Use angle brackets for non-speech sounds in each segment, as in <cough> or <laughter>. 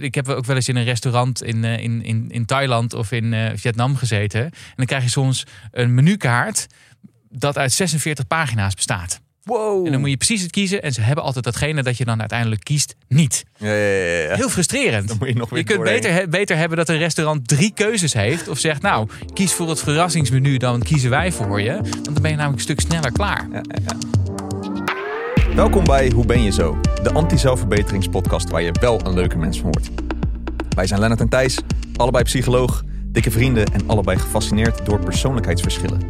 ik heb ook wel eens in een restaurant in, eh, in, in, in Thailand of in eh, Vietnam gezeten. En dan krijg je soms een menukaart dat uit 46 pagina's bestaat. Wow. En dan moet je precies het kiezen. En ze hebben altijd datgene dat je dan uiteindelijk kiest niet. Ja, ja, ja. Heel frustrerend. Dan moet je nog weer Je kunt beter, he- beter hebben dat een restaurant drie keuzes heeft. Of zegt, nou, kies voor het verrassingsmenu, dan kiezen wij voor je. Want dan ben je namelijk een stuk sneller klaar. Ja, ja, ja. Welkom bij Hoe ben je zo? De anti-zelfverbeteringspodcast waar je wel een leuke mens van wordt. Wij zijn Lennart en Thijs, allebei psycholoog, dikke vrienden en allebei gefascineerd door persoonlijkheidsverschillen.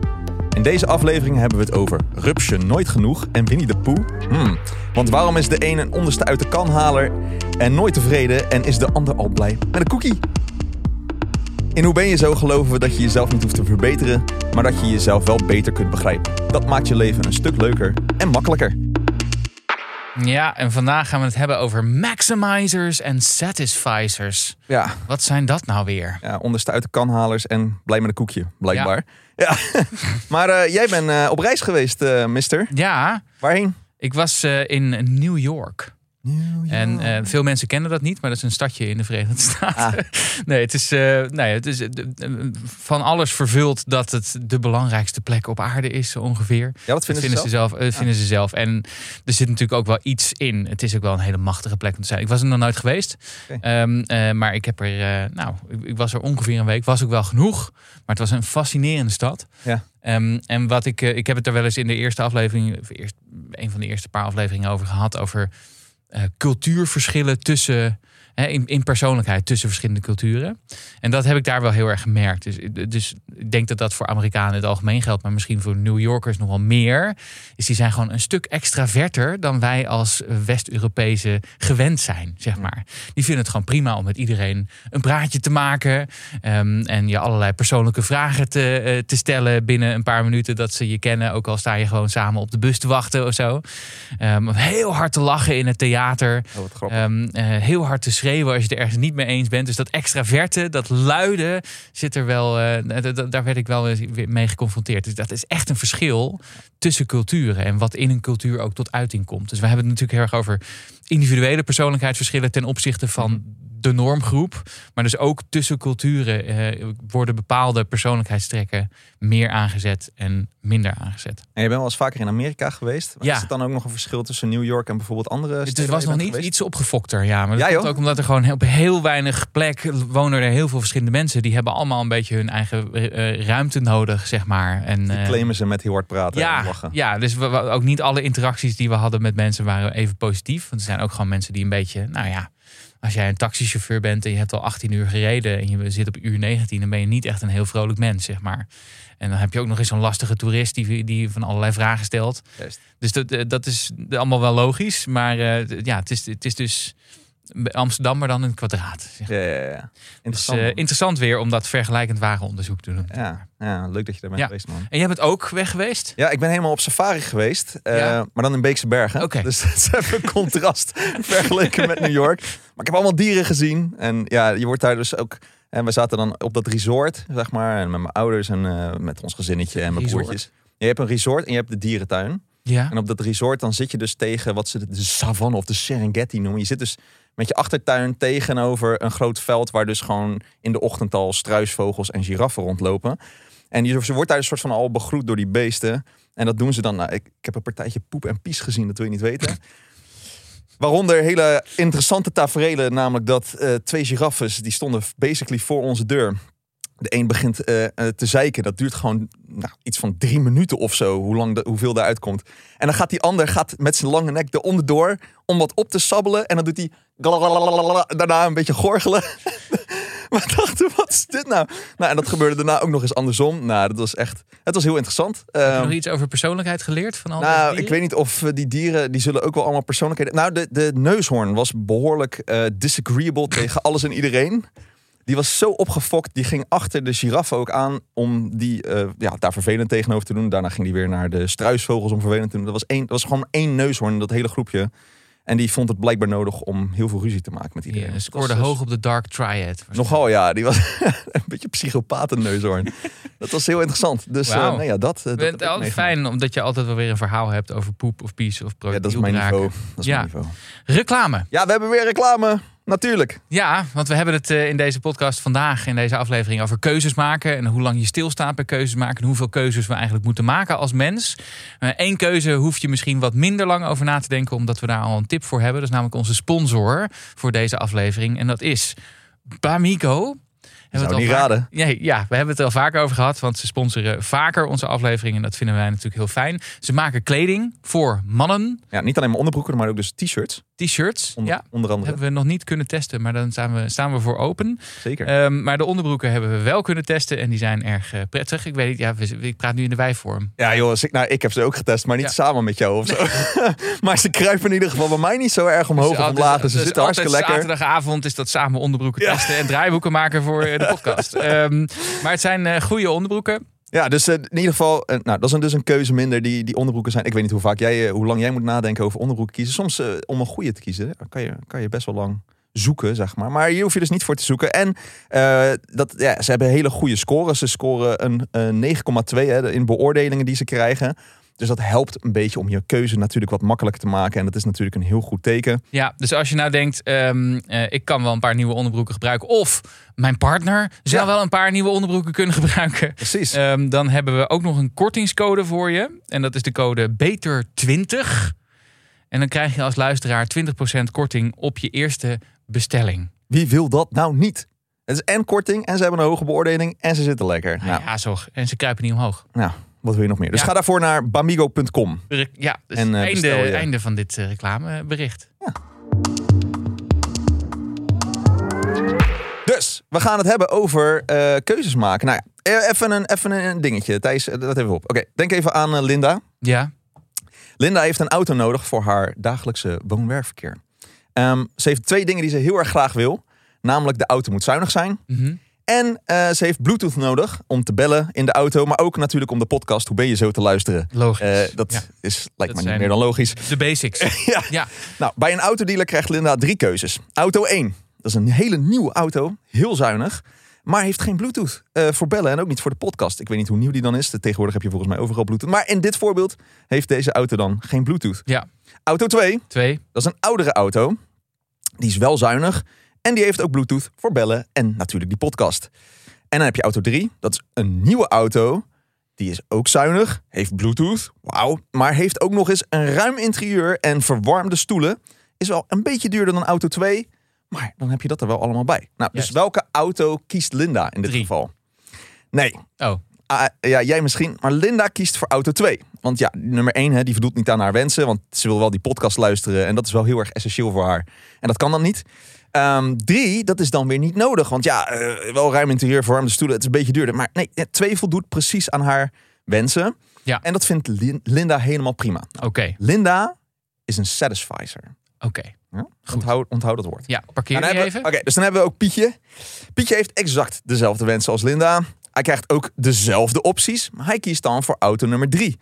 In deze aflevering hebben we het over Rupsje nooit genoeg en Winnie de Poe. Hmm, want waarom is de een een onderste uit de kanhaler en nooit tevreden en is de ander al blij met een cookie? In Hoe ben je zo geloven we dat je jezelf niet hoeft te verbeteren, maar dat je jezelf wel beter kunt begrijpen. Dat maakt je leven een stuk leuker en makkelijker. Ja, en vandaag gaan we het hebben over maximizers en satisficers. Ja, Wat zijn dat nou weer? ja onderste uit de kanhalers en blij met een koekje, blijkbaar. <laughs> Ja. maar eh, jij bent eh, op reis geweest, eh, mister. Ja, Waarheen? ik was in New York. En eh, veel mensen kennen dat niet, maar dat is een stadje in de Verenigde Staten. <laughs> Nee, het is, eh, ja, het is eh, van alles vervuld dat het de belangrijkste plek op aarde is, ongeveer. ja, wat vinden, Dat ze vinden zelf? ze zelf. eh, vinden ze zelf. En er zit natuurlijk ook wel iets in. Het is ook wel een hele machtige plek om te zijn. Ik was er nog nooit geweest. Ehm, eh, maar ik heb er, nou, ik, ik was er ongeveer een week. Was ook wel genoeg. Maar het was een fascinerende stad. Ja. Ehm, en wat ik, ik heb het er wel eens in de eerste aflevering, of eerst, een van de eerste paar afleveringen over gehad. Over cultuurverschillen tussen. In, in persoonlijkheid tussen verschillende culturen. En dat heb ik daar wel heel erg gemerkt. Dus, dus ik denk dat dat voor Amerikanen in het algemeen geldt, maar misschien voor New Yorkers nog wel meer. Is die zijn gewoon een stuk extraverter dan wij als West-Europese gewend zijn, zeg maar. Die vinden het gewoon prima om met iedereen een praatje te maken. ehm, en je allerlei persoonlijke vragen te, eh, te stellen binnen een paar minuten dat ze je kennen. Ook al sta je gewoon samen op de bus te wachten of zo. Ehm, heel hard te lachen in het theater. Oh. Ehm, eh, heel hard te schreeuwen als je het ergens niet mee eens bent. Dus dat extraverte, dat luide, zit er wel. eh, daar werd ik wel mee geconfronteerd. Dus dat is echt een verschil tussen culturen en wat in een cultuur ook tot uiting komt. Dus we hebben het natuurlijk heel erg over individuele persoonlijkheidsverschillen ten opzichte van de normgroep. Maar dus ook tussen culturen eh, worden bepaalde persoonlijkheidstrekken meer aangezet en minder aangezet. En je bent wel eens vaker in Amerika geweest. Ja. Is er dan ook nog een verschil tussen New York en bijvoorbeeld andere steden? Het was nog niet geweest? iets opgefokter, ja. Maar dat Ja, komt ook omdat er gewoon op heel weinig plek wonen er heel veel verschillende mensen. Die hebben allemaal een beetje hun eigen eh, ruimte nodig, zeg maar. En, Die eh, claimen ze met heel hard praten en ja, lachen. ja, dus we, we- ook niet alle interacties die we hadden met mensen waren even positief. Want er zijn ook gewoon mensen die een beetje, nou ja, als jij een taxichauffeur bent en je hebt al 18 uur gereden en je zit op uur 19, dan ben je niet echt een heel vrolijk mens, zeg maar. En dan heb je ook nog eens zo'n lastige toerist die, die van allerlei vragen stelt. Dus dat, eh, dat is allemaal wel logisch. Maar eh, ja, het is, het is dus Amsterdam, maar dan in het kwadraat. Zeg. Ja, ja, ja. Dus Interessant. man. interessant weer om dat vergelijkend wagenonderzoek te doen. ja, ja, leuk dat je daar bent Ja. geweest, man. En jij bent ook weg geweest? Ja, ik ben helemaal op safari geweest. eh, Ja. Maar dan in Beekse Bergen. Oké. Dus <laughs> dat is even een contrast <laughs> vergeleken met New York. Maar ik heb allemaal dieren gezien. En ja, je wordt daar dus ook... En we zaten dan op dat resort, zeg maar. En met mijn ouders en eh, met ons gezinnetje en mijn Resort. broertjes. Je hebt een resort en je hebt de dierentuin. Ja. En op dat resort dan zit je dus tegen wat ze de, de savanne of de Serengeti noemen. Je zit dus met je achtertuin tegenover een groot veld... waar dus gewoon in de ochtend al struisvogels en giraffen rondlopen. En je, ze wordt daar een soort van al begroet door die beesten. En dat doen ze dan. Nou, ik, ik heb een partijtje poep en pies gezien, dat wil je niet weten. <laughs> Waaronder hele interessante taferelen, namelijk dat eh, twee giraffes, die stonden basically voor onze deur. De een begint eh, eh, te zeiken. Dat duurt gewoon nou, iets van drie minuten of zo, hoe lang de, hoeveel daaruit komt. En dan gaat die ander gaat met zijn lange nek er onderdoor om wat op te sabbelen. En dan doet hij daarna een beetje gorgelen. <laughs> We dachten, wat is dit nou? Nou, en dat gebeurde daarna ook nog eens andersom. Nou, dat was echt, het was heel interessant. Heb je Ehm, nog iets over persoonlijkheid geleerd van al nou, dieren? ik weet niet of eh, die dieren, die zullen ook wel allemaal persoonlijkheden... Nou, de, de neushoorn was behoorlijk eh, disagreeable tegen alles en iedereen. Die was zo opgefokt, die ging achter de giraffe ook aan om die eh, ja, daar vervelend tegenover te doen. Daarna ging die weer naar de struisvogels om vervelend te doen. Dat was, één, dat was gewoon één neushoorn in dat hele groepje. En die vond het blijkbaar nodig om heel veel ruzie te maken met iedereen. Dat scoorde dus- hoog op de Dark Triad. Nogal, ja. Die was <laughs> een beetje psychopatenneushoorn. dat was heel interessant. Dus eh nou ja, dat, eh, Het is altijd fijn, omdat je altijd wel weer een verhaal hebt over poep of pies of Ja, dat is mijn niveau. Dat is Ja. mijn niveau. Reclame. Ja, we hebben weer reclame. Natuurlijk. Ja, want we hebben het eh, in deze podcast vandaag, in deze aflevering, over keuzes maken. En hoe lang je stilstaat bij keuzes maken. En hoeveel keuzes we eigenlijk moeten maken als mens. Eén uh, keuze hoef je misschien wat minder lang over na te denken, omdat we daar al een tip voor hebben. Dat is namelijk onze sponsor voor deze aflevering. En dat is Bamigo. Zou het niet raden. Ja, ja, we hebben het er al vaker over gehad. Want ze sponsoren vaker onze afleveringen. En dat vinden wij natuurlijk heel fijn. Ze maken kleding voor mannen. Ja, niet alleen maar onderbroeken, maar ook dus t-shirts. T-shirts, onder, ja. Onder andere. Hebben we nog niet kunnen testen, maar dan staan we, staan we voor open. Zeker. Um, maar de onderbroeken hebben we wel kunnen testen. En die zijn erg uh, prettig. Ik weet niet, ja, ik praat nu in de wijvorm. Ja joh, ik, nou, ik heb ze ook getest, maar niet ja. samen met jou of zo. <laughs> maar ze kruipen in ieder geval bij mij niet zo erg omhoog dus, of omlaag. Dus ze dus zitten hartstikke lekker. zaterdagavond is dat samen onderbroeken testen en draaiboeken maken voor <laughs> de podcast. um, <laughs> maar het zijn uh, goede onderbroeken. Ja, dus uh, in ieder geval, uh, nou, dat is een, dus een keuze minder die, die onderbroeken zijn. Ik weet niet hoe vaak jij, hoe lang jij moet nadenken over onderbroeken kiezen. Soms om een goede te kiezen, kan je, kan je best wel lang zoeken, zeg maar. Maar hier hoef je dus niet voor te zoeken. En dat, ja, ze hebben hele goede scores. Ze scoren een, een 9,2 in beoordelingen die ze krijgen. Dus dat helpt een beetje om je keuze natuurlijk wat makkelijker te maken. En dat is natuurlijk een heel goed teken. Ja, dus als je nou denkt, um, uh, ik kan wel een paar nieuwe onderbroeken gebruiken. Of mijn partner zou ja. wel een paar nieuwe onderbroeken kunnen <laughs> gebruiken. Precies. Um, dan hebben we ook nog een kortingscode voor je. En dat is de code BETER20. En dan krijg je als luisteraar 20% korting op je eerste bestelling. Wie wil dat nou niet? Het is en korting en ze hebben een hoge beoordeling en ze zitten lekker. Nou, ja, zo. En ze kruipen niet omhoog. Nou, wat wil je nog meer? Dus ja. ga daarvoor naar bamigo.com. Ja, dus en, uh, einde, einde van dit uh, reclamebericht. Ja. Dus, we gaan het hebben over uh, keuzes maken. Nou ja, even een, even een dingetje. Thijs, dat even op. Oké, okay, denk even aan Linda. Ja. Linda heeft een auto nodig voor haar dagelijkse woon-werkverkeer. Um, ze heeft twee dingen die ze heel erg graag wil. Namelijk, de auto moet zuinig zijn. Mm -hmm. En uh, ze heeft Bluetooth nodig om te bellen in de auto. Maar ook natuurlijk om de podcast Hoe ben je zo te luisteren. Logisch. Uh, dat ja. is, lijkt dat me niet meer dan logisch. De basics. <laughs> ja. ja. Nou, bij een autodealer krijgt Linda drie keuzes. Auto 1. Dat is een hele nieuwe auto. Heel zuinig. Maar heeft geen Bluetooth uh, voor bellen en ook niet voor de podcast. Ik weet niet hoe nieuw die dan is. Tegenwoordig heb je volgens mij overal Bluetooth. Maar in dit voorbeeld heeft deze auto dan geen Bluetooth. Ja. Auto 2. Twee. Dat is een oudere auto. Die is wel zuinig. En die heeft ook Bluetooth voor bellen en natuurlijk die podcast. En dan heb je auto 3. Dat is een nieuwe auto. Die is ook zuinig. Heeft Bluetooth. Wauw. Maar heeft ook nog eens een ruim interieur en verwarmde stoelen. Is wel een beetje duurder dan auto 2. Maar dan heb je dat er wel allemaal bij. Nou, dus Juist. welke auto kiest Linda in dit Drie. geval? Nee. Oh, Ah, ja, jij misschien. Maar Linda kiest voor auto 2. Want ja, nummer 1, hè, die voldoet niet aan haar wensen. Want ze wil wel die podcast luisteren. En dat is wel heel erg essentieel voor haar. En dat kan dan niet. Ehm, drie, dat is dan weer niet nodig. Want ja, eh, wel ruim interieur, verwarmde stoelen. Het is een beetje duurder. Maar nee, twee voldoet precies aan haar wensen. Ja. En dat vindt Lin- Linda helemaal prima. oké. Linda is een satisfizer. Oké. Ja? Onthoud, onthoud dat woord. Ja, parkeer Nou, even. Oké, dus dan hebben we ook Pietje. Pietje heeft exact dezelfde wensen als Linda. Hij krijgt ook dezelfde opties, maar hij kiest dan voor auto nummer drie.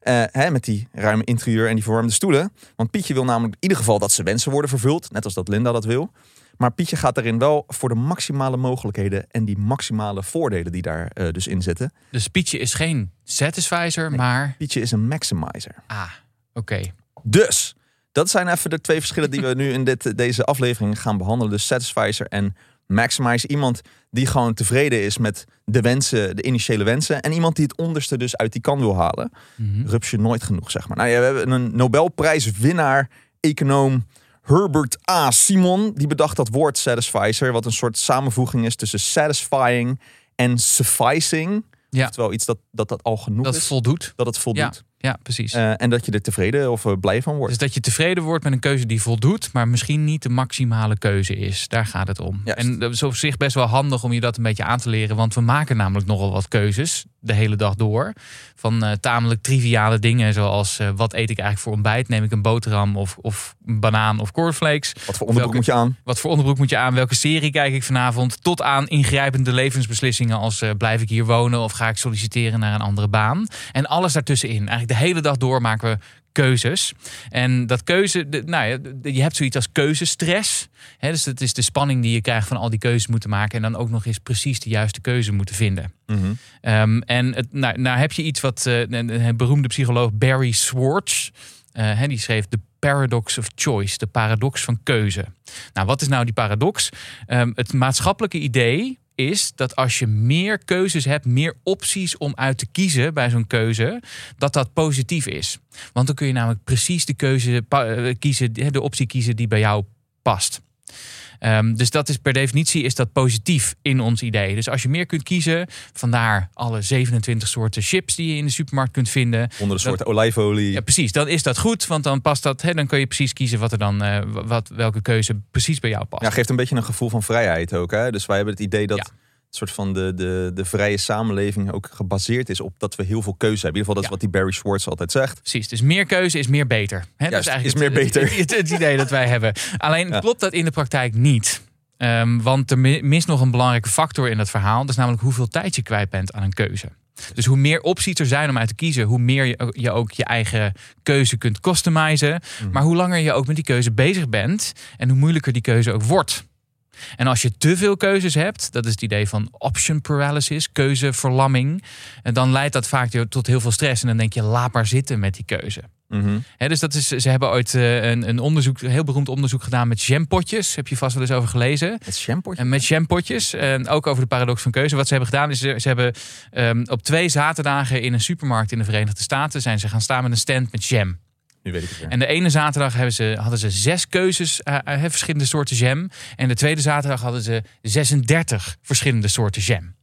Eh, hè, met die ruime interieur en die verwarmde stoelen. Want Pietje wil namelijk in ieder geval dat zijn wensen worden vervuld. Net als dat Linda dat wil. Maar Pietje gaat daarin wel voor de maximale mogelijkheden en die maximale voordelen die daar eh, dus in zitten. Dus Pietje is geen satisfizer, maar... Pietje is een maximizer. Ah, oké. Dus, dat zijn even de twee verschillen die we nu in dit, deze aflevering gaan behandelen. Dus satisfizer en maximizer. Iemand die gewoon tevreden is met de wensen, de initiële wensen. En iemand die het onderste dus uit die kan wil halen. Mhm. Rupsje nooit genoeg, zeg maar. Nou ja, we hebben een Nobelprijswinnaar, econoom Herbert A. Simon. Die bedacht dat woord satisfizer. Wat een soort samenvoeging is tussen satisfying en sufficing. Ja. Oftewel iets dat, dat, dat al genoeg Dat is. voldoet. Dat het voldoet. Ja, precies. Eh, en dat je er tevreden of eh, blij van wordt. Dus dat je tevreden wordt met een keuze die voldoet, maar misschien niet de maximale keuze is. Daar gaat het om. Juist. En dat is op zich best wel handig om je dat een beetje aan te leren. Want we maken namelijk nogal wat keuzes de hele dag door. Van eh, tamelijk triviale dingen zoals wat eet ik eigenlijk voor ontbijt? Neem ik een boterham of, of een banaan of cornflakes? Wat voor onderbroek Welke- moet je aan? Wat voor onderbroek moet je aan? Welke serie kijk ik vanavond? Tot aan ingrijpende levensbeslissingen als blijf ik hier wonen of ga ik solliciteren naar een andere baan? En alles daartussenin. Eigenlijk de hele dag door maken we keuzes. En dat keuze, de- nou ja, de- je hebt zoiets als keuzestress. Hè, dus het is de spanning die je krijgt van al die keuzes moeten maken. En dan ook nog eens precies de juiste keuze moeten vinden. Ehm, en het, nou, nou heb je iets wat een, een beroemde psycholoog Barry Schwartz Uh, die schreef The Paradox of Choice, de paradox van keuze. Nou, wat is nou die paradox? Um, het maatschappelijke idee is dat als je meer keuzes hebt, meer opties om uit te kiezen bij zo'n keuze, dat dat positief is. Want dan kun je namelijk precies de keuze kiezen, de optie kiezen die bij jou past. Um, dus dat is per definitie is dat positief in ons idee. Dus als je meer kunt kiezen, vandaar alle 27 soorten chips die je in de supermarkt kunt vinden. Onder de soorten olijfolie. Ja, precies. Dan is dat goed, want dan past dat. Hè, dan kun je precies kiezen wat er dan, uh, wat, welke keuze precies bij jou past. Ja, geeft een beetje een gevoel van vrijheid ook. Hè? Dus wij hebben het idee dat. Ja soort van de, de, de vrije samenleving ook gebaseerd is op dat we heel veel keuze hebben. In ieder geval dat is wat die Barry Schwartz altijd zegt. Precies, dus meer keuze is meer beter. Hè? Juist, dat is, is meer beter. Het, het, idee dat wij hebben. Alleen klopt dat in de praktijk niet. Um, want er mist nog een belangrijke factor in dat verhaal. Dat is namelijk hoeveel tijd je kwijt bent aan een keuze. Dus hoe meer opties er zijn om uit te kiezen, hoe meer je, je ook je eigen keuze kunt customizen. Mm. Maar hoe langer je ook met die keuze bezig bent en hoe moeilijker die keuze ook wordt. En als je te veel keuzes hebt, dat is het idee van option paralysis, keuzeverlamming, en dan leidt dat vaak tot heel veel stress. En dan denk je, laat maar zitten met die keuze. Mm dus dat is, ze hebben ooit eh, een, een onderzoek, een heel beroemd onderzoek gedaan met jampotjes. Heb je vast wel eens over gelezen? Met jampotjes? En met jampotjes. En ook over de paradox van keuze. Wat ze hebben gedaan is, ze, ze hebben um, op twee zaterdagen in een supermarkt in de Verenigde Staten zijn ze gaan staan met een stand met jam. Nu weet ik het weer. En de ene zaterdag hebben ze, hadden ze zes keuzes, uh, verschillende soorten jam. En de tweede zaterdag hadden ze 36 verschillende soorten jam.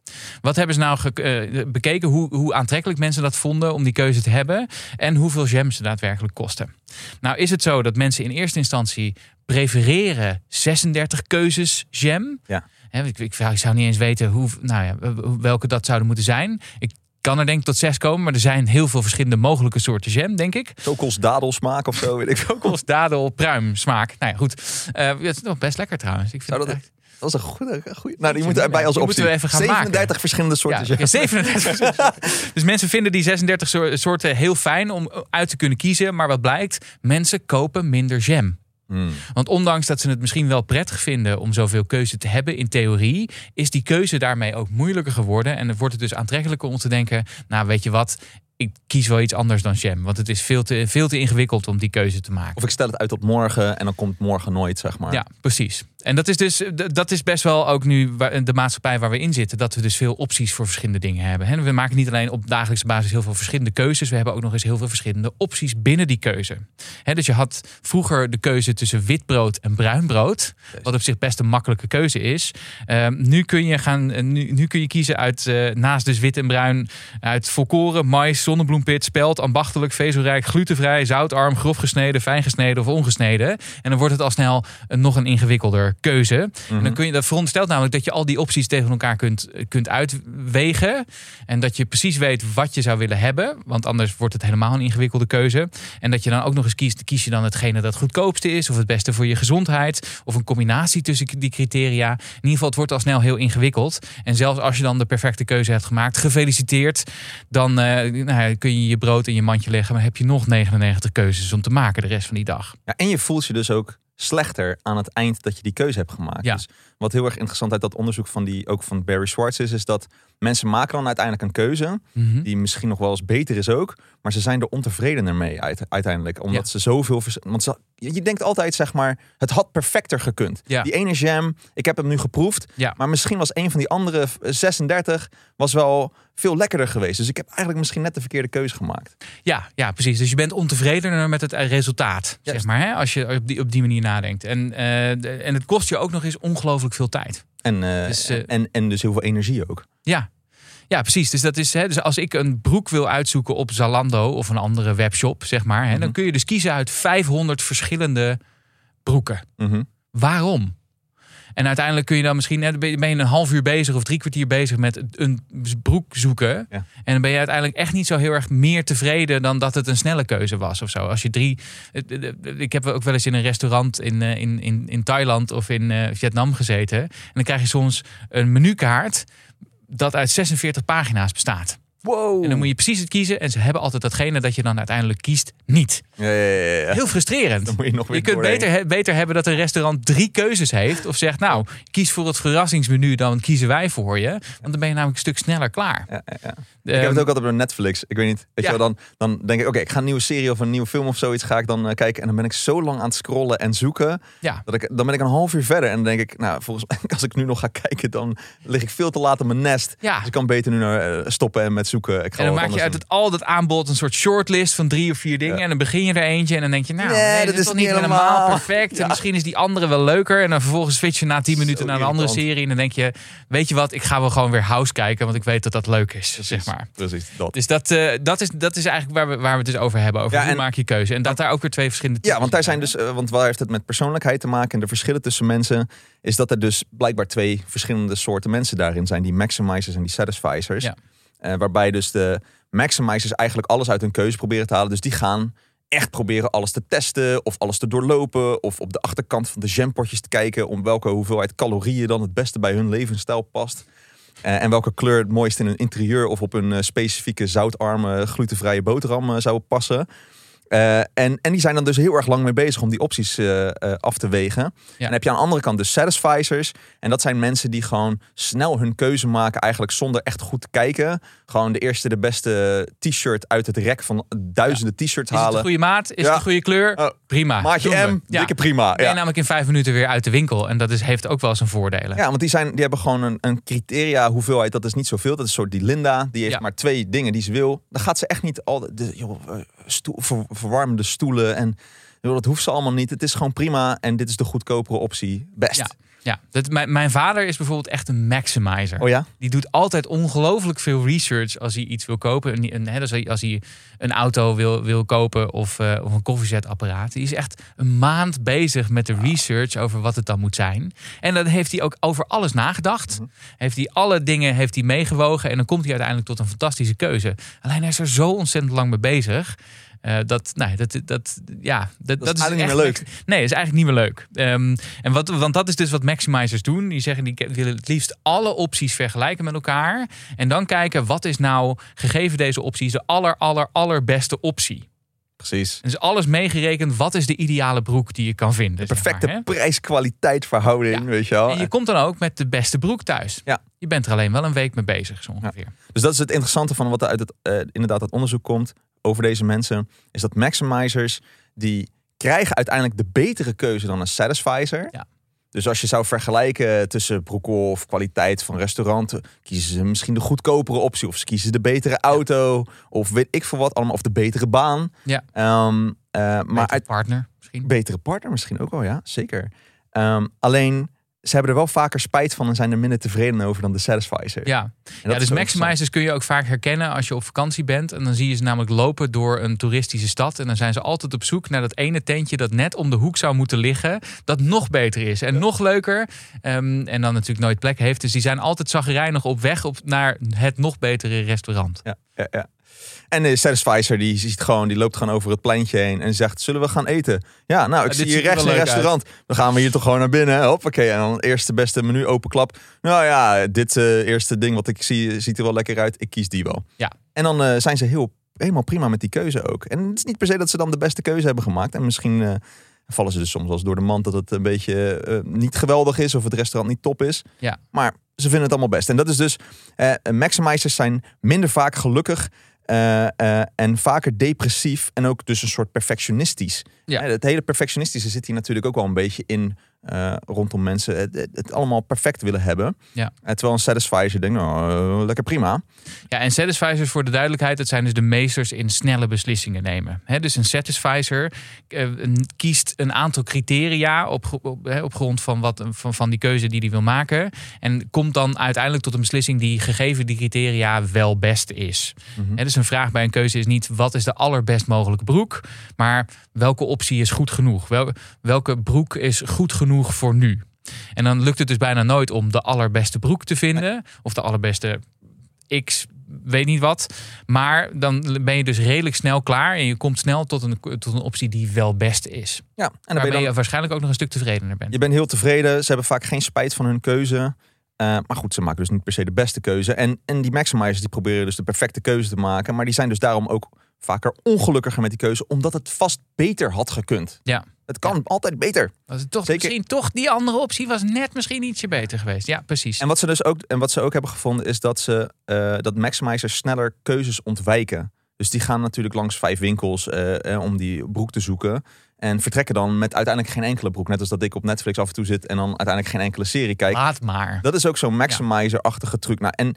Wat hebben ze nou uh, bekeken? Hoe, hoe aantrekkelijk mensen dat vonden om die keuze te hebben. En hoeveel jam ze daadwerkelijk kosten. Nou is het zo dat mensen in eerste instantie prefereren 36 keuzes jam. Ja. ik, ik, zou niet eens weten hoe, nou ja, welke dat zouden moeten zijn. Ik kan er denk ik tot zes komen, maar er zijn heel veel verschillende mogelijke soorten jam, denk ik. Kokos dadelsmaak of zo, weet ik. Kokos dadel pruim smaak. Nou ja, goed. Uh, het is nog best lekker trouwens. Ik vind dat, het dat is een goede, goede. Nou, die moeten erbij als optie. Moeten we even gaan 37 maken. verschillende soorten. Ja, 37 Dus mensen vinden die 36 soorten heel fijn om uit te kunnen kiezen. Maar wat blijkt? Mensen kopen minder jam. Hmm. Want ondanks dat ze het misschien wel prettig vinden om zoveel keuze te hebben in theorie, is die keuze daarmee ook moeilijker geworden. En dan wordt het dus aantrekkelijker om te denken: Nou, weet je wat, ik kies wel iets anders dan jam. Want het is veel te, veel te ingewikkeld om die keuze te maken. Of ik stel het uit tot morgen en dan komt morgen nooit, zeg maar. Ja, precies. En dat is dus dat is best wel ook nu de maatschappij waar we in zitten. Dat we dus veel opties voor verschillende dingen hebben. We maken niet alleen op dagelijkse basis heel veel verschillende keuzes. We hebben ook nog eens heel veel verschillende opties binnen die keuze. Dus je had vroeger de keuze tussen wit brood en bruin brood. Wat op zich best een makkelijke keuze is. Ehm, nu, kun je gaan, nu, nu kun je kiezen uit naast dus wit en bruin. Uit volkoren, mais, zonnebloempit, spelt, ambachtelijk, vezelrijk, glutenvrij, zoutarm, grof gesneden, fijn gesneden of ongesneden. En dan wordt het al snel nog een ingewikkelder keuze. En dan mhm. kun je dat veronderstelt namelijk dat je al die opties tegen elkaar kunt, kunt uitwegen. En dat je precies weet wat je zou willen hebben. Want anders wordt het helemaal een ingewikkelde keuze. En dat je dan ook nog eens kiest, kies je dan hetgene dat het goedkoopste is. Of het beste voor je gezondheid. Of een combinatie tussen die criteria. In ieder geval, het wordt al snel heel ingewikkeld. En zelfs als je dan de perfecte keuze hebt gemaakt, gefeliciteerd. Dan uh, nou, kun je je brood in je mandje leggen. Maar heb je nog 99 keuzes om te maken de rest van die dag. Ja, en je voelt je dus ook slechter aan het eind dat je die keuze hebt gemaakt. Ja. Dus wat heel erg interessant uit dat onderzoek van die ook van Barry Schwartz is, is dat mensen maken dan uiteindelijk een keuze mhm. die misschien nog wel eens beter is ook, maar ze zijn er ontevredener mee uiteindelijk, omdat ze zoveel, want ze, je denkt altijd zeg maar, het had perfecter gekund. Ja. Die ene jam, ik heb hem nu geproefd, ja. maar misschien was een van die andere 36 was wel veel lekkerder geweest. Dus ik heb eigenlijk misschien net de verkeerde keuze gemaakt. Ja, ja precies. Dus je bent ontevredener met het resultaat, zeg maar, hè? als je op die, op die manier nadenkt. En, uh, en het kost je ook nog eens ongelooflijk veel tijd. En, uh, dus, uh, en, en dus heel veel energie ook. Ja, ja, precies. Dus, dat is, hè, dus als ik een broek wil uitzoeken op Zalando of een andere webshop, zeg maar, hè, dan mhm. kun je dus kiezen uit 500 verschillende broeken. Mm Waarom? En uiteindelijk kun je dan misschien, ben je een half uur bezig of drie kwartier bezig met een broek zoeken. Ja. En dan ben je uiteindelijk echt niet zo heel erg meer tevreden dan dat het een snelle keuze was of zo. Als je drie, ik heb ook wel eens in een restaurant in, eh, in, in, in Thailand of in uh, Vietnam gezeten. En dan krijg je soms een menukaart dat uit 46 pagina's bestaat. Wow. En dan moet je precies het kiezen. En ze hebben altijd datgene dat je dan uiteindelijk kiest niet. Ja, ja, ja, ja. Heel frustrerend. Dan moet je nog weer Je kunt doorheen. beter, beter hebben dat een restaurant drie keuzes heeft. Of zegt, nou, kies voor het verrassingsmenu, dan kiezen wij voor je. Want dan ben je namelijk een stuk sneller klaar. Ja, ja, ja. Ik Ehm, heb het ook altijd op Netflix. Ik weet niet. Weet je wel, dan, dan denk ik, oké, ik ga een nieuwe serie of een nieuwe film of zoiets ga ik dan eh, kijken. En dan ben ik zo lang aan het scrollen en zoeken. Dat ik, dan ben ik een half uur verder. En dan denk ik, nou, volgens <laughs> mij, als ik nu nog ga kijken, dan lig ik veel te laat in mijn nest. Dus ik kan beter nu naar, eh, stoppen en met zoeken. Ik ga En dan maak je uit het, al dat aanbod een soort shortlist van drie of vier dingen. Ja. En dan begin je er eentje en dan denk je, nou, Nee, nee, dat dit is is toch niet helemaal helemaal. <laughs> perfect. Ja. En misschien is die andere wel leuker. En dan vervolgens switch je na tien minuten Zo naar een andere serie. En dan denk je, weet je wat, ik ga wel gewoon weer House kijken. Want ik weet dat dat leuk is, zeg maar. Precies, dat. Dus dat, eh, dat, is, dat is eigenlijk waar we, waar we het dus over hebben. Over Ja, hoe en- maak je keuze. En dat daar ook weer twee verschillende Ja, want daar zijn dus, eh, want waar heeft het met persoonlijkheid te maken en de verschillen tussen mensen, is dat er dus blijkbaar twee verschillende soorten mensen daarin zijn, die maximizers en die satisficers. Ja. Eh, waarbij dus de maximizers eigenlijk alles uit hun keuze proberen te halen. Dus die gaan echt proberen alles te testen of alles te doorlopen of op de achterkant van de jampotjes te kijken om welke hoeveelheid calorieën dan het beste bij hun levensstijl past. Eh, en welke kleur het mooist in hun interieur of op een eh, specifieke zoutarme glutenvrije boterham zou passen. Eh, en, en die zijn dan dus heel erg lang mee bezig om die opties eh, eh, af te wegen. En dan heb je aan de andere kant de satisficers. En dat zijn mensen die gewoon snel hun keuze maken, eigenlijk zonder echt goed te kijken. Gewoon de eerste, de beste t-shirt uit het rek van duizenden t-shirts Is het halen. de goede maat? Is Ja. het de goede kleur? Prima. Maatje we. M, Ja. dikke prima. Ben je Ja. namelijk in vijf minuten weer uit de winkel. En dat is, heeft ook wel zijn voordelen. Ja, want die, zijn, die hebben gewoon een, een criteria hoeveelheid. Dat is niet zoveel. Dat is een soort die Linda. Die heeft Ja. maar twee dingen die ze wil. Dan gaat ze echt niet al de joh, eh, stoel, ver- verwarmende stoelen. En joh, dat hoeft ze allemaal niet. Het is gewoon prima. En dit is de goedkopere optie. Best. Ja. Dat, mijn, mijn vader is bijvoorbeeld echt een maximizer. Oh ja? Die doet altijd ongelooflijk veel research als hij iets wil kopen. Een, een, hè, dus als hij een auto wil, wil kopen of, eh, of een koffiezetapparaat. Die is echt een maand bezig met de research over wat het dan moet zijn. En dan heeft hij ook over alles nagedacht. Mhm. Heeft hij alle dingen heeft hij meegewogen. En dan komt hij uiteindelijk tot een fantastische keuze. Alleen hij is er zo ontzettend lang mee bezig. Eh, dat, nee, dat, dat, ja, dat, Dat is eigenlijk niet meer Nee, dat is eigenlijk niet meer leuk. Ehm, en wat, want dat is dus wat maximizers doen. Die zeggen die willen het liefst alle opties vergelijken met elkaar. En dan kijken wat is nou, gegeven deze opties, de aller, aller, allerbeste optie. Precies. Dus alles meegerekend, wat is de ideale broek die je kan vinden. zeg Perfecte maar, hè? prijs-kwaliteit verhouding, Ja. weet je wel. En je komt dan ook met de beste broek thuis. Ja. Je bent er alleen wel een week mee bezig, zo ongeveer. Dus dat is het interessante van wat er uit het, eh, inderdaad het onderzoek komt over deze mensen. Is dat maximizers, die krijgen uiteindelijk de betere keuze dan een satisfizer. Ja. Dus als je zou vergelijken tussen broekol of kwaliteit van restaurant, kiezen ze misschien de goedkopere optie. Of ze kiezen de betere auto. Of weet ik veel wat allemaal. Of de betere baan. Ja. Ehm, eh, maar uit, partner misschien. betere partner misschien ook wel, ja. Zeker. Ehm, alleen, ze hebben er wel vaker spijt van en zijn er minder tevreden over dan de satisfizer. Ja, ja dus maximizers kun je ook vaak herkennen als je op vakantie bent. En dan zie je ze namelijk lopen door een toeristische stad. En dan zijn ze altijd op zoek naar dat ene tentje dat net om de hoek zou moeten liggen. Dat nog beter is en nog leuker. Ehm, en dan natuurlijk nooit plek heeft. Dus die zijn altijd zagrijnig op weg op, naar het nog betere restaurant. Ja, ja, ja. En de Satisficer die ziet gewoon, die loopt gewoon over het pleintje heen en zegt: Zullen we gaan eten? Ja, nou, ik Ja, zie hier er rechts een restaurant. Dan gaan we hier toch gewoon naar binnen. Hoppakee. En dan eerste beste menu openklap. Nou ja, dit eh, eerste ding wat ik zie, ziet er wel lekker uit. Ik kies die wel. Ja. En dan eh, zijn ze heel, helemaal prima met die keuze ook. En het is niet per se dat ze dan de beste keuze hebben gemaakt. En misschien eh, vallen ze dus soms eens door de mand dat het een beetje eh, niet geweldig is of het restaurant niet top is. Ja. Maar ze vinden het allemaal best. En dat is dus, eh maximizers zijn minder vaak gelukkig eh, eh, en vaker depressief en ook dus een soort perfectionistisch. Ja. Het hele perfectionistische zit hier natuurlijk ook wel een beetje in eh, rondom mensen het, het, het allemaal perfect willen hebben. Ja. Eh, terwijl een satisfier denkt, nou, eh, lekker prima. Ja, en satisficers voor de duidelijkheid, dat zijn dus de meesters in snelle beslissingen nemen. Hè, dus een satisficer kiest een aantal criteria op, op, op grond van, wat, van, van die keuze die hij wil maken. En komt dan uiteindelijk tot een beslissing die gegeven die criteria wel best is. Mhm. Hè, dus een vraag bij een keuze is niet wat is de allerbest mogelijke broek, maar welke optie is goed genoeg? Wel, welke broek is goed genoeg voor nu? En dan lukt het dus bijna nooit om de allerbeste broek te vinden. Of de allerbeste X, weet niet wat. Maar dan ben je dus redelijk snel klaar. En je komt snel tot een, tot een optie die wel best is. Ja, en dan ben Waarmee je, je, dan, waarschijnlijk ook nog een stuk tevredener bent. je bent heel tevreden. Ze hebben vaak geen spijt van hun keuze. Eh, maar goed, ze maken dus niet per se de beste keuze. En, en die maximizers die proberen dus de perfecte keuze te maken. Maar die zijn dus daarom ook vaker ongelukkiger met die keuze. Omdat het vast beter had gekund. Ja. Het kan altijd beter. Was het toch Zeker. misschien toch die andere optie was net misschien ietsje beter geweest. Ja, precies. En wat ze dus ook, en wat ze ook hebben gevonden is dat ze eh, dat maximizers sneller keuzes ontwijken. Dus die gaan natuurlijk langs vijf winkels eh, eh, om die broek te zoeken. En vertrekken dan met uiteindelijk geen enkele broek. Net als dat ik op Netflix af en toe zit en dan uiteindelijk geen enkele serie kijk. Laat maar. Dat is ook zo'n maximizer-achtige truc. Nou, en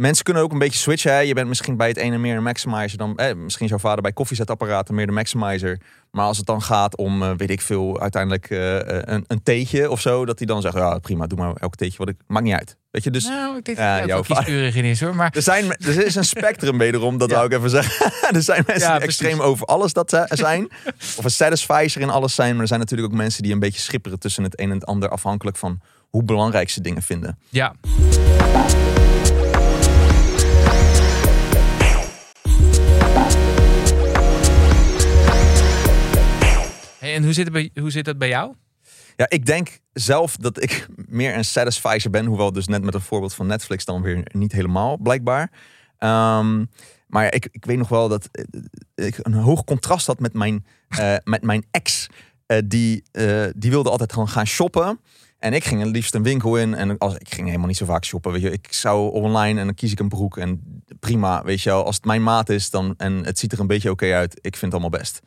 mensen kunnen ook een beetje switchen. Hè? Je bent misschien bij het ene meer een maximizer dan... Eh, misschien is jouw vader bij koffiezetapparaten meer de maximizer. Maar als het dan gaat om, eh, weet ik veel, uiteindelijk eh, eh, een, een theetje of zo... dat hij dan zegt, ja prima, doe maar elk theetje wat ik... Maakt niet uit. Weet je, dus... nou, ik denk dat jouw kieskeurig in is hoor. Maar Er, zijn, er is een spectrum wederom, dat <laughs> Ja. wou ik even zeggen. <laughs> er zijn mensen Ja, die precies. extreem over alles dat zijn. of een satisfizer in alles zijn. Maar er zijn natuurlijk ook mensen die een beetje schipperen tussen het een en het ander. Afhankelijk van hoe belangrijk ze dingen vinden. ja, en hoe zit, het bij, hoe zit dat bij jou? Ja, ik denk zelf dat ik <laughs> meer een satisfizer ben. Hoewel dus net met een voorbeeld van Netflix dan weer niet helemaal, blijkbaar. Ehm, maar ik, ik weet nog wel dat eh, ik een hoog contrast had met mijn, eh, met mijn ex. Eh, die, eh, die wilde altijd gewoon gaan shoppen. En ik ging het liefst een winkel in. En als, ik ging helemaal niet zo vaak shoppen. Weet je. Ik zou online en dan kies ik een broek. En prima, weet je wel. Als het mijn maat is dan, en het ziet er een beetje oké uit. Ik vind het allemaal best.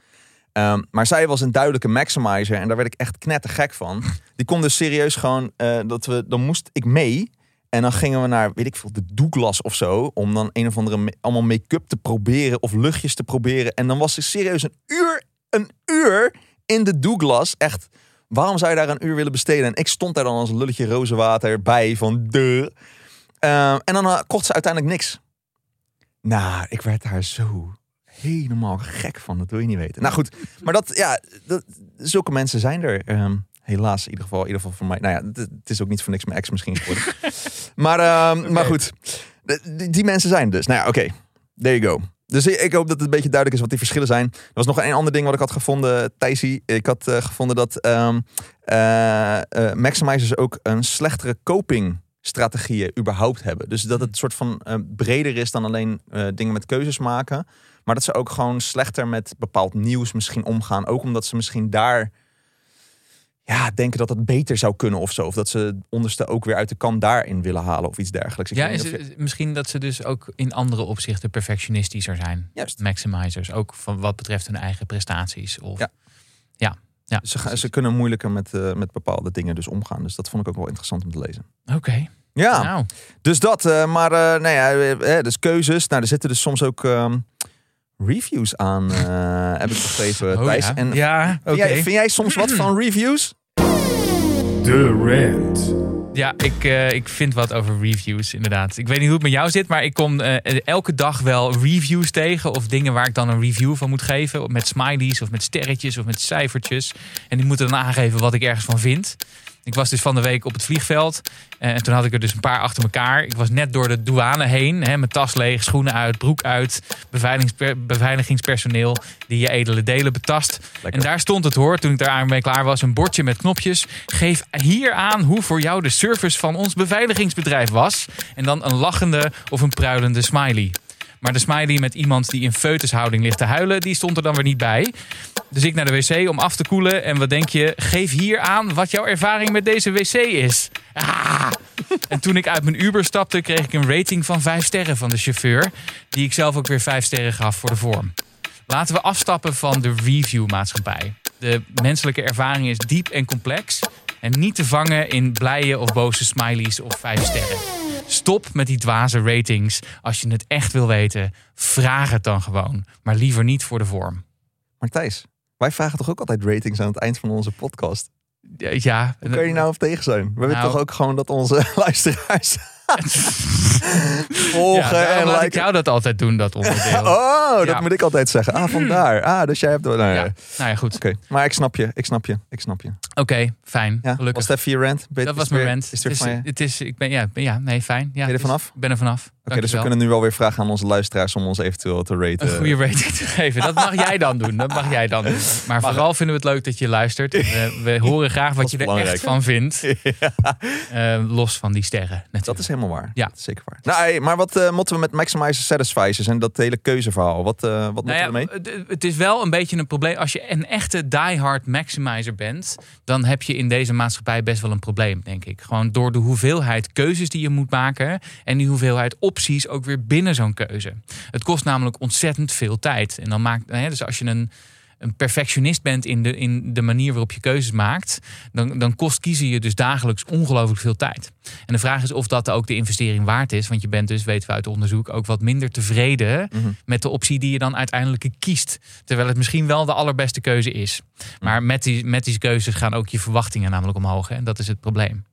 Ehm, maar zij was een duidelijke maximizer. En daar werd ik echt knettergek van. Die kon dus serieus gewoon... eh, dat we, dan moest ik mee. En dan gingen we naar, weet ik veel, de Douglas of zo. Om dan een of andere ma- allemaal make-up te proberen. Of luchtjes te proberen. En dan was ik serieus een uur, een uur in de Douglas. Echt, waarom zou je daar een uur willen besteden? En ik stond daar dan als lulletje rozenwater bij van de. Ehm, en dan eh, kocht ze uiteindelijk niks. Nou, ik werd daar zo helemaal gek van. Dat wil je niet weten. Nou goed, maar dat, ja, dat, zulke mensen zijn er. ehm, helaas, in ieder geval, in ieder geval voor mij. Nou ja, het, het is ook niet voor niks mijn ex misschien geworden. <laughs> maar, ehm, maar goed, die, die mensen zijn dus. Nou ja, oké, there you go. Dus ik hoop dat het een beetje duidelijk is wat die verschillen zijn. Er was nog een ander ding wat ik had gevonden, Thijsie. Ik had eh, gevonden dat ehm eh, eh, maximizers ook een slechtere coping strategieën überhaupt hebben. Dus dat het een soort van breder is dan alleen dingen met keuzes maken. Maar dat ze ook gewoon slechter met bepaald nieuws misschien omgaan. Ook omdat ze misschien daar ja, denken dat het beter zou kunnen of zo. Of dat ze het onderste ook weer uit de kan daarin willen halen of iets dergelijks. Ik Ja, is je- misschien dat ze dus ook in andere opzichten perfectionistischer zijn. Juist. Maximizers, ook van wat betreft hun eigen prestaties. Of, Ja. ja, ja, Ze, ze kunnen moeilijker met, eh, met bepaalde dingen dus omgaan. Dus dat vond ik ook wel interessant om te lezen. Oké, Ja, nou, dus dat. eh, maar eh nou ja, dus keuzes. Nou, er zitten dus soms ook ehm, reviews aan, eh, heb ik begrepen, oh, Thijs. ja. En ja, oké. vind, jij, vind jij soms wat van reviews? De rant. Ja, ik, eh, ik vind wat over reviews, inderdaad. Ik weet niet hoe het met jou zit, maar ik kom eh, elke dag wel reviews tegen. Of dingen waar ik dan een review van moet geven. Met smileys of met sterretjes of met cijfertjes. En die moeten dan aangeven wat ik ergens van vind. Ik was dus van de week op het vliegveld. eh, En toen had ik er dus een paar achter elkaar. Ik was net door de douane heen. Hè, mijn tas leeg, schoenen uit, broek uit. beveiligingsper- beveiligingspersoneel die je edele delen betast. Lekker. En daar stond het hoor, toen ik daar mee klaar was, een bordje met knopjes. Geef hier aan hoe voor jou de service van ons beveiligingsbedrijf was. En dan een lachende of een pruilende smiley. Maar de smiley met iemand die in foetushouding ligt te huilen, die stond er dan weer niet bij. Dus ik naar de wc om af te koelen. En wat denk je? Geef hier aan wat jouw ervaring met deze wc is. Ah! En toen ik uit mijn Uber stapte, kreeg ik een rating van 5 sterren van de chauffeur. Die ik zelf ook weer 5 sterren gaf voor de vorm. Laten we afstappen van de reviewmaatschappij. De menselijke ervaring is diep en complex. En niet te vangen in blije of boze smileys of 5 sterren. Stop met die dwaze ratings. Als je het echt wil weten, vraag het dan gewoon. Maar liever niet voor de vorm. Maar Thijs, wij vragen toch ook altijd ratings aan het eind van onze podcast? Ja, Hoe kan je nou op tegen zijn? We willen Nou. toch ook gewoon dat onze <laughs> luisteraars <laughs> volgen Ja, en laat ik jou dat altijd doen, dat onderdeel. <laughs> Oh, dat Ja. moet ik altijd zeggen. Ah, vandaar. Ah, dus jij hebt... Nou, ja. Oké, Nou ja, goed. maar ik snap je. Ik snap je. Ik snap je. Oké, fijn. Ja, Gelukkig. was even je rant? Ben- dat was mijn rant. Is het is, het is, ik ben, ja, ja, nee, fijn. Ja, je er vanaf? Ik ben er vanaf. Oké, dus we kunnen nu wel weer vragen aan onze luisteraars om ons eventueel te raten. een goede rating te geven. Dat mag jij dan doen. Dat mag jij dan doen. Maar vooral vinden we het leuk dat je luistert. We, we <laughs> horen graag wat je er belangrijk. echt van vindt. <laughs> Eh, los van die sterren. Natuurlijk. Dat is helemaal waar. Ja. Dat is zeker waar. Nou, hey, maar wat eh moeten we met Maximizer Satisfiers en dat hele keuzeverhaal? Wat, eh wat Nou moeten ja, we ermee? het- is wel een beetje een probleem. Als je een echte diehard maximizer bent, dan heb je in deze maatschappij best wel een probleem, denk ik. Gewoon door de hoeveelheid keuzes die je moet maken en die hoeveelheid opties ook weer binnen zo'n keuze. Het kost namelijk ontzettend veel tijd. En dan maakt, hè, dus als je een een perfectionist bent in de, in de manier waarop je keuzes maakt, dan, dan kost kiezen je dus dagelijks ongelooflijk veel tijd. En de vraag is of dat ook de investering waard is. Want je bent dus, weten we uit onderzoek, ook wat minder tevreden Mhm. met de optie die je dan uiteindelijk kiest. Terwijl het misschien wel de allerbeste keuze is. Maar met die, met die keuzes gaan ook je verwachtingen namelijk omhoog. Hè? En dat is het probleem.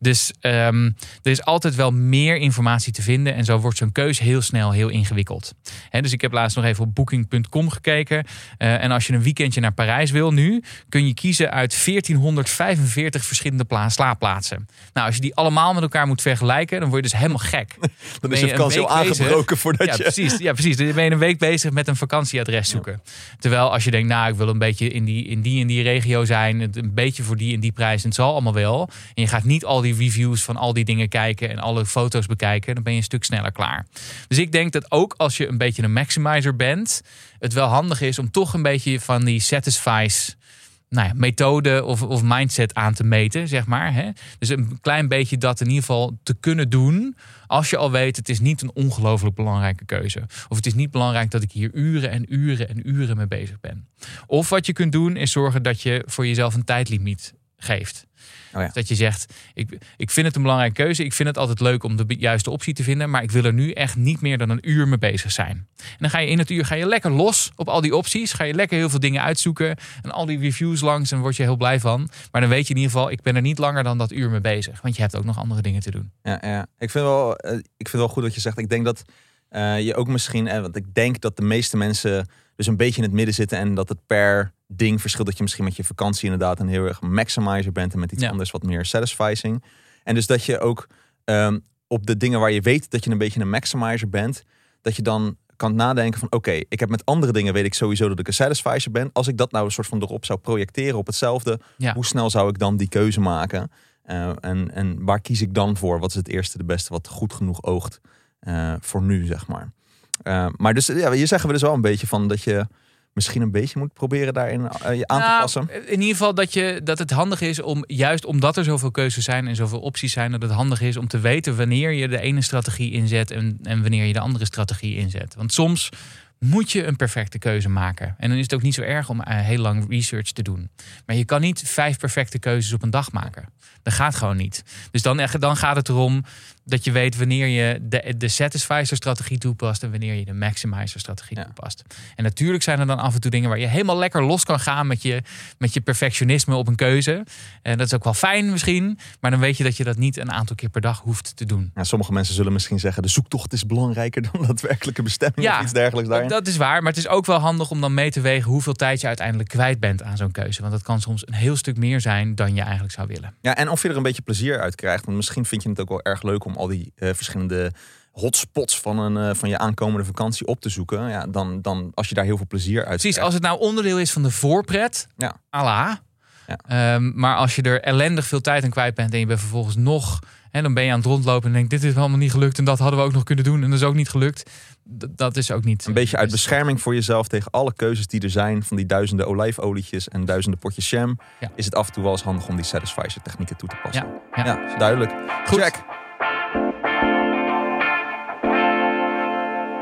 Dus ehm, er is altijd wel meer informatie te vinden. En zo wordt zo'n keuze heel snel heel ingewikkeld. Dus ik heb laatst nog even op booking.com gekeken. Eh, en als je een weekendje naar Parijs wil nu, kun je kiezen uit 1445 verschillende pla- slaapplaatsen. Nou, als je die allemaal met elkaar moet vergelijken, dan word je dus helemaal gek. <laughs> Dan is je een vakantie al week bezig? aangebroken voordat Ja, je... precies. Ja, precies. Dan ben je een week bezig met een vakantieadres zoeken. Terwijl als je denkt, nou, ik wil een beetje in die, in die en die regio zijn. het Een beetje voor die en die prijs. En het zal allemaal wel. En je gaat niet al die reviews van al die dingen kijken. En alle foto's bekijken. Dan ben je een stuk sneller klaar. Dus ik denk dat ook als je een beetje een maximizer bent. Het wel handig is om toch een beetje van die satisfies nou ja, methode of, of mindset aan te meten, zeg maar. Hè? Dus een klein beetje dat in ieder geval te kunnen doen. Als je al weet, het is niet een ongelooflijk belangrijke keuze. Of het is niet belangrijk dat ik hier uren en uren en uren mee bezig ben. Of wat je kunt doen, is zorgen dat je voor jezelf een tijdlimiet geeft. Oh ja. Dat je zegt, ik, ik vind het een belangrijke keuze. Ik vind het altijd leuk om de juiste optie te vinden. Maar ik wil er nu echt niet meer dan een uur mee bezig zijn. En dan ga je in het uur ga je lekker los op al die opties. Ga je lekker heel veel dingen uitzoeken. En al die reviews langs. En word je heel blij van. Maar dan weet je in ieder geval, ik ben er niet langer dan dat uur mee bezig. Want je hebt ook nog andere dingen te doen. Ja, ja. Ik, vind wel, eh, ik vind wel goed wat je zegt. Ik denk dat eh, je ook misschien, eh, want ik denk dat de meeste mensen dus een beetje in het midden zitten en dat het per ding verschilt. Dat je misschien met je vakantie inderdaad een heel erg maximizer bent en met iets Ja. anders wat meer satisfying. En dus dat je ook ehm, op de dingen waar je weet dat je een beetje een maximizer bent, dat je dan kan nadenken van oké, ik heb met andere dingen weet ik sowieso dat ik een satisfier ben. Als ik dat nou een soort van erop zou projecteren op hetzelfde, Ja. hoe snel zou ik dan die keuze maken? Eh, en, en waar kies ik dan voor? Wat is het eerste, de beste, wat goed genoeg oogt eh, voor nu, zeg maar. Eh, maar dus, ja, hier zeggen we dus wel een beetje van dat je misschien een beetje moet proberen daarin eh, je aan te Nou, passen. In ieder geval dat, je, dat het handig is om, juist omdat er zoveel keuzes zijn en zoveel opties zijn, dat het handig is om te weten wanneer je de ene strategie inzet en, en wanneer je de andere strategie inzet. Want soms moet je een perfecte keuze maken. En dan is het ook niet zo erg om eh, heel lang research te doen. Maar je kan niet vijf perfecte keuzes op een dag maken. Dat gaat gewoon niet. Dus dan, dan gaat het erom dat je weet wanneer je de, de satisfizer-strategie toepast en wanneer je de maximizer-strategie Ja. toepast. En natuurlijk zijn er dan af en toe dingen waar je helemaal lekker los kan gaan met je, met je perfectionisme op een keuze. En dat is ook wel fijn misschien, maar dan weet je dat je dat niet een aantal keer per dag hoeft te doen. Ja, sommige mensen zullen misschien zeggen de zoektocht is belangrijker <laughs> dan daadwerkelijke bestemming Ja, of iets dergelijks daarin. Dat is waar, maar het is ook wel handig om dan mee te wegen hoeveel tijd je uiteindelijk kwijt bent aan zo'n keuze. Want dat kan soms een heel stuk meer zijn dan je eigenlijk zou willen. Ja, en of je er een beetje plezier uit krijgt. Want misschien vind je het ook wel erg leuk om al die eh, verschillende hotspots van, een, eh, van je aankomende vakantie op te zoeken. Ja, dan, dan als je daar heel veel plezier uit Precies, als het nou onderdeel is van de voorpret, Ja. Allah. Ja. Ehm, maar als je er ellendig veel tijd aan kwijt bent en je bent vervolgens nog... En dan ben je aan het rondlopen en denk dit is helemaal niet gelukt en dat hadden we ook nog kunnen doen en dat is ook niet gelukt. D- dat is ook niet... Een beetje uit Dus- bescherming voor jezelf tegen alle keuzes die er zijn. Van die duizenden olijfolietjes en duizenden potjes jam. Ja. Is het af en toe wel eens handig om die satisfier technieken toe te passen. Ja, ja. Ja, duidelijk. Goed. Check.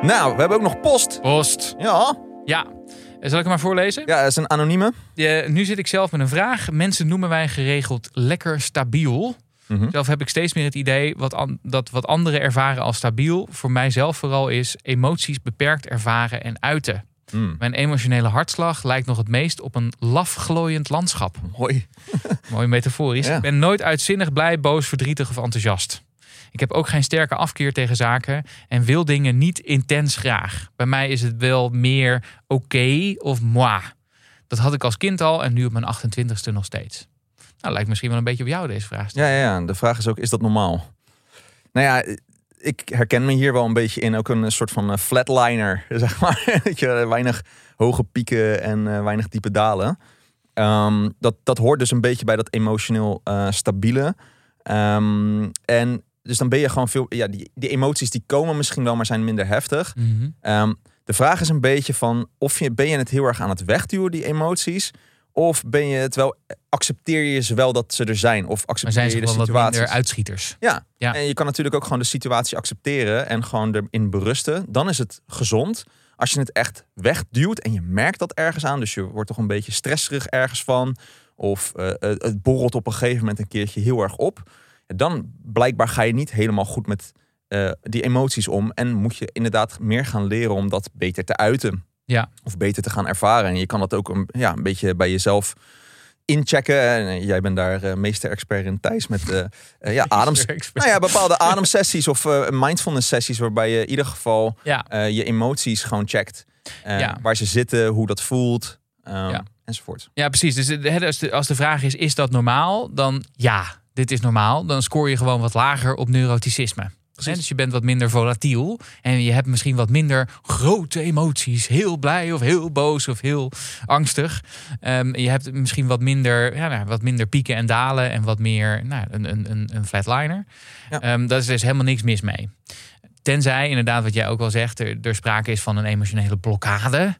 Nou, we hebben ook nog post. Post. Ja, Ja. Zal ik hem maar voorlezen? ja dat is een anonieme. Eh, nu zit ik zelf met een vraag. Mensen noemen wij geregeld lekker stabiel. Mhm. Zelf heb ik steeds meer het idee wat an- dat wat anderen ervaren als stabiel, voor mijzelf vooral is emoties beperkt ervaren en uiten. Mm, Mijn emotionele hartslag lijkt nog het meest op een lafglooiend landschap. Mooi. Mooi metaforisch. <laughs> Ja. Ik ben nooit uitzinnig blij, boos, verdrietig of enthousiast. Ik heb ook geen sterke afkeer tegen zaken en wil dingen niet intens graag. Bij mij is het wel meer oké of moi. Dat had ik als kind al en nu op mijn 28ste nog steeds. Nou, lijkt misschien wel een beetje op jou deze vraag. Ja, ja, ja. De vraag is ook, is dat normaal? Nou ja, ik herken me hier wel een beetje in. Ook een soort van eh, flatliner, <laughs> zeg maar. Dat je weinig hoge pieken en eh, weinig diepe dalen. Ehm, dat, dat hoort dus een beetje bij dat emotioneel eh, stabiele. Ehm, en dus dan ben je gewoon veel... Ja, die, die emoties die komen misschien wel, maar zijn minder heftig. Mhm. Ehm, de vraag is een beetje van... Of je, ben je het heel erg aan het wegduwen, die emoties... Of ben je het wel, accepteer je ze wel dat ze er zijn? Of Maar accepteer zijn je de situatie? uitschieters? Ja. Ja. en je kan natuurlijk ook gewoon de situatie accepteren en gewoon erin berusten. Dan is het gezond. Als je het echt wegduwt en je merkt dat ergens aan, dus je wordt toch een beetje stresserig ergens van, of eh, het het borrelt op een gegeven moment een keertje heel erg op, dan blijkbaar ga je niet helemaal goed met eh, die emoties om en moet je inderdaad meer gaan leren om dat beter te uiten. Ja. Of beter te gaan ervaren. En je kan dat ook een, ja, een beetje bij jezelf inchecken. En eh, jij bent daar eh, meester-expert in, Thijs, met eh, ja, adems, nou ja, bepaalde ademsessies of eh, mindfulness sessies waarbij je in ieder geval Ja. je emoties gewoon checkt. Ja. Waar ze zitten, hoe dat voelt ehm, Ja. enzovoort. Ja, precies. Dus als de, als de vraag is, is dat normaal? Dan ja, dit is normaal. Dan scoor je gewoon wat lager op neuroticisme. Dus je bent wat minder volatiel. En je hebt misschien wat minder grote emoties. Heel blij of heel boos of heel angstig. Ehm, je hebt misschien wat minder, ja, nou, wat minder pieken en dalen. En wat meer nou, een, een, een, een flatliner. Ja. Ehm, daar is dus helemaal niks mis mee. Tenzij inderdaad, wat jij ook al zegt, er, er sprake is van een emotionele blokkade.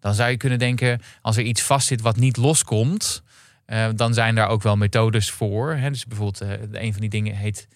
Dan zou je kunnen denken, als er iets vastzit wat niet loskomt, eh, dan zijn daar ook wel methodes voor. Hè? Dus bijvoorbeeld, eh, een van die dingen heet,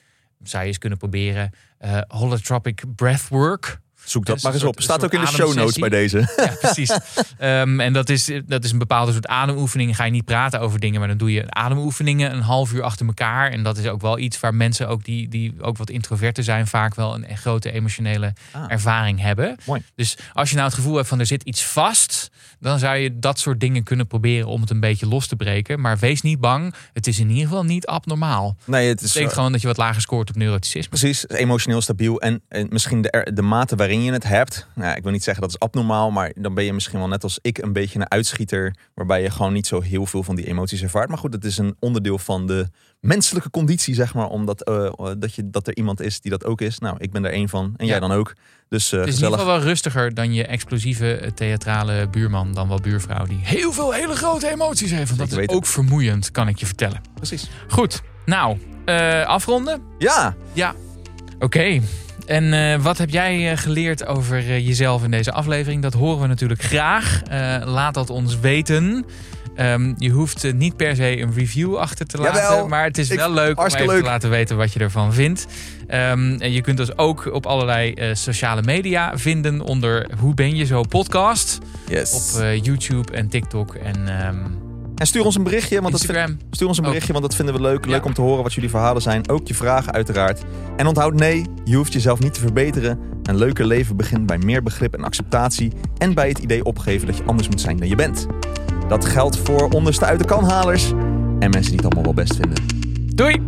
zou je eens kunnen proberen, eh holotropic breathwork. Zoek dat maar een eens op. Staat ook in de show notes bij deze. <laughs> Ja, precies. Ehm, en dat is, dat is een bepaalde soort ademoefening. Ga je niet praten over dingen, maar dan doe je ademoefeningen een half uur achter elkaar. En dat is ook wel iets waar mensen ook die, die ook wat introverter zijn, vaak wel een grote emotionele Ah. ervaring hebben. Mooi. Dus als je nou het gevoel hebt van er zit iets vast, dan zou je dat soort dingen kunnen proberen om het een beetje los te breken. Maar wees niet bang. Het is in ieder geval niet abnormaal. Nee, het Het is betekent eh, gewoon dat je wat lager scoort op neuroticisme. precies emotioneel stabiel. En, en misschien de, de mate waarin je het hebt. Nou, ik wil niet zeggen dat is abnormaal, maar dan ben je misschien wel net als ik een beetje een uitschieter. Waarbij je gewoon niet zo heel veel van die emoties ervaart. Maar goed, het is een onderdeel van de menselijke conditie, zeg maar. Omdat eh, dat, je, dat er iemand is die dat ook is. Nou, ik ben er één van. En Ja. jij dan ook. Dus eh Het is in gezellig. ieder geval wel rustiger dan je explosieve eh, theatrale buurman, dan wel buurvrouw die heel veel hele grote emoties heeft. Want dat is ook vermoeiend, kan ik je vertellen. Precies. Goed, nou, eh, afronden? Ja, Ja. Oké. En eh, wat heb jij eh, geleerd over eh, jezelf in deze aflevering? Dat horen we natuurlijk graag. Laat dat ons weten. Ehm, je hoeft niet per se een review achter te laten. Jawel. maar het is Ik- wel leuk om even te laten weten wat je ervan vindt. Ehm, en je kunt ons ook op allerlei sociale media vinden onder Hoe ben je zo podcast. yes. Op YouTube en TikTok en ehm, en stuur ons een berichtje, want dat vind-. Stuur ons een berichtje, want dat vinden we leuk. Ja. Leuk om te horen wat jullie verhalen zijn. Ook je vragen uiteraard. En onthoud, nee, je hoeft jezelf niet te verbeteren. Een leuker leven begint bij meer begrip en acceptatie. En bij het idee opgeven dat je anders moet zijn dan je bent. Dat geldt voor onderste uit de kanhalers. En mensen die het allemaal wel best vinden. Doei!